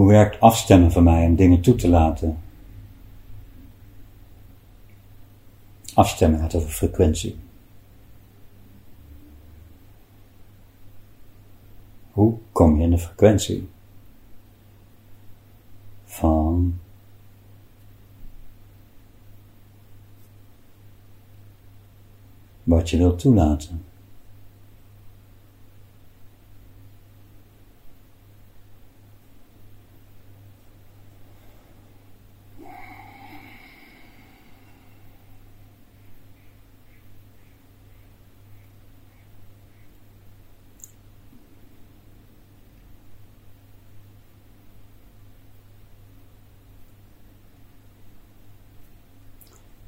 Hoe werkt afstemmen voor mij om dingen toe te laten? Afstemmen gaat over frequentie. Hoe kom je in de frequentie van wat je wilt toelaten?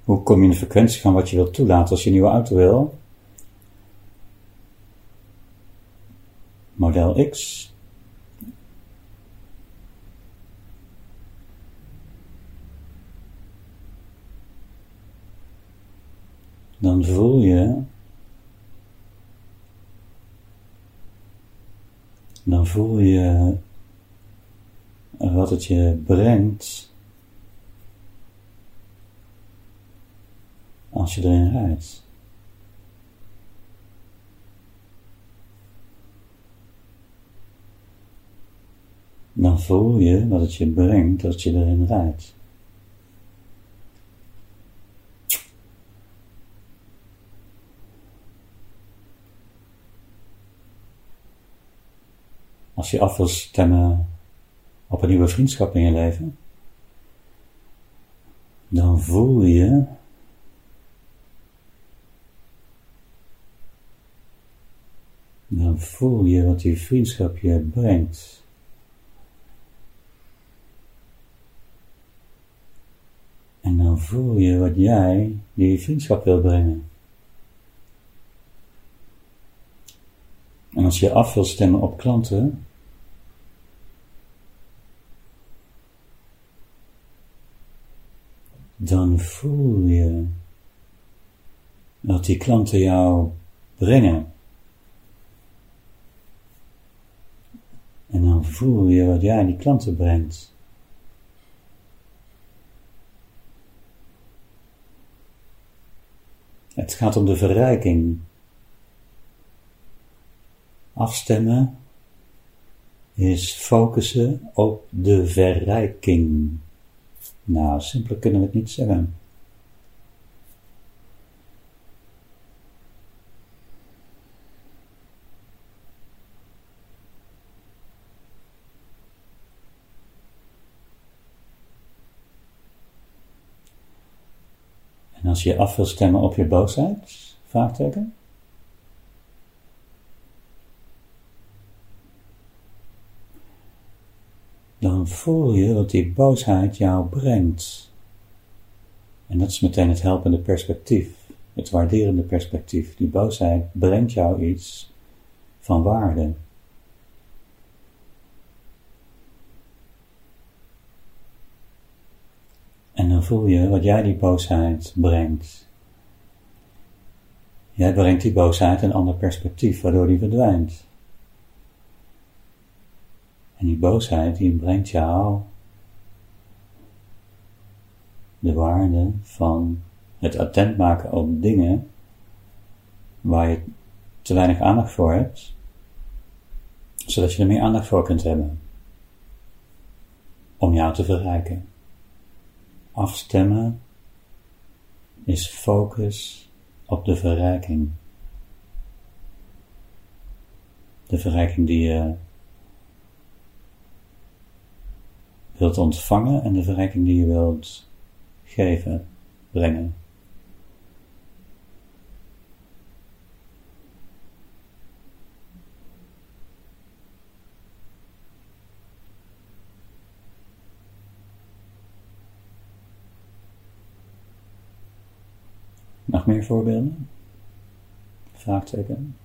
Hoe kom je in de frequentie van wat je wilt toelaten als je een nieuwe auto wil? Model X. Dan voel je dan voel je wat het je brengt als je erin rijdt. Dan voel je wat het je brengt als je erin rijdt. Als je af wil stemmen op een nieuwe vriendschap in je leven, dan voel je dan voel je wat die vriendschap je brengt. En dan voel je wat jij die vriendschap wil brengen. En als je af wil stemmen op klanten, dan voel je wat die klanten jou brengen. En dan je wat jij die klanten brengt. Het gaat om de verrijking. Afstemmen is focussen op de verrijking. Nou, simpeler kunnen we het niet zeggen. Als je af wil stemmen op je boosheid, vraagteken. Dan voel je wat die boosheid jou brengt. En dat is meteen het helpende perspectief, het waarderende perspectief. Die boosheid brengt jou iets van waarde. Voel je wat jij die boosheid brengt. Jij brengt die boosheid een ander perspectief, waardoor die verdwijnt. En die boosheid die brengt jou de waarde van het attent maken op dingen waar je te weinig aandacht voor hebt, zodat je er meer aandacht voor kunt hebben om jou te verrijken. Afstemmen is focus op de verrijking. De verrijking die je wilt ontvangen en de verrijking die je wilt geven, brengen. Nog meer voorbeelden? Vraagteken.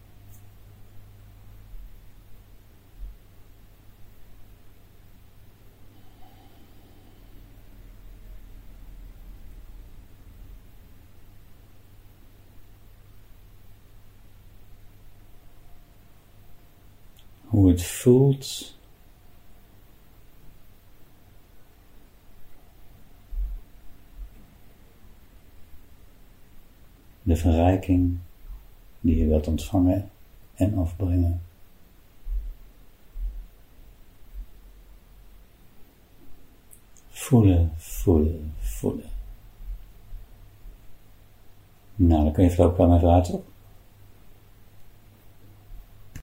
Hoe het voelt de verrijking die je wilt ontvangen en afbrengen. Voelen, voelen, voelen. Nou, dan kun je ook wel even toch?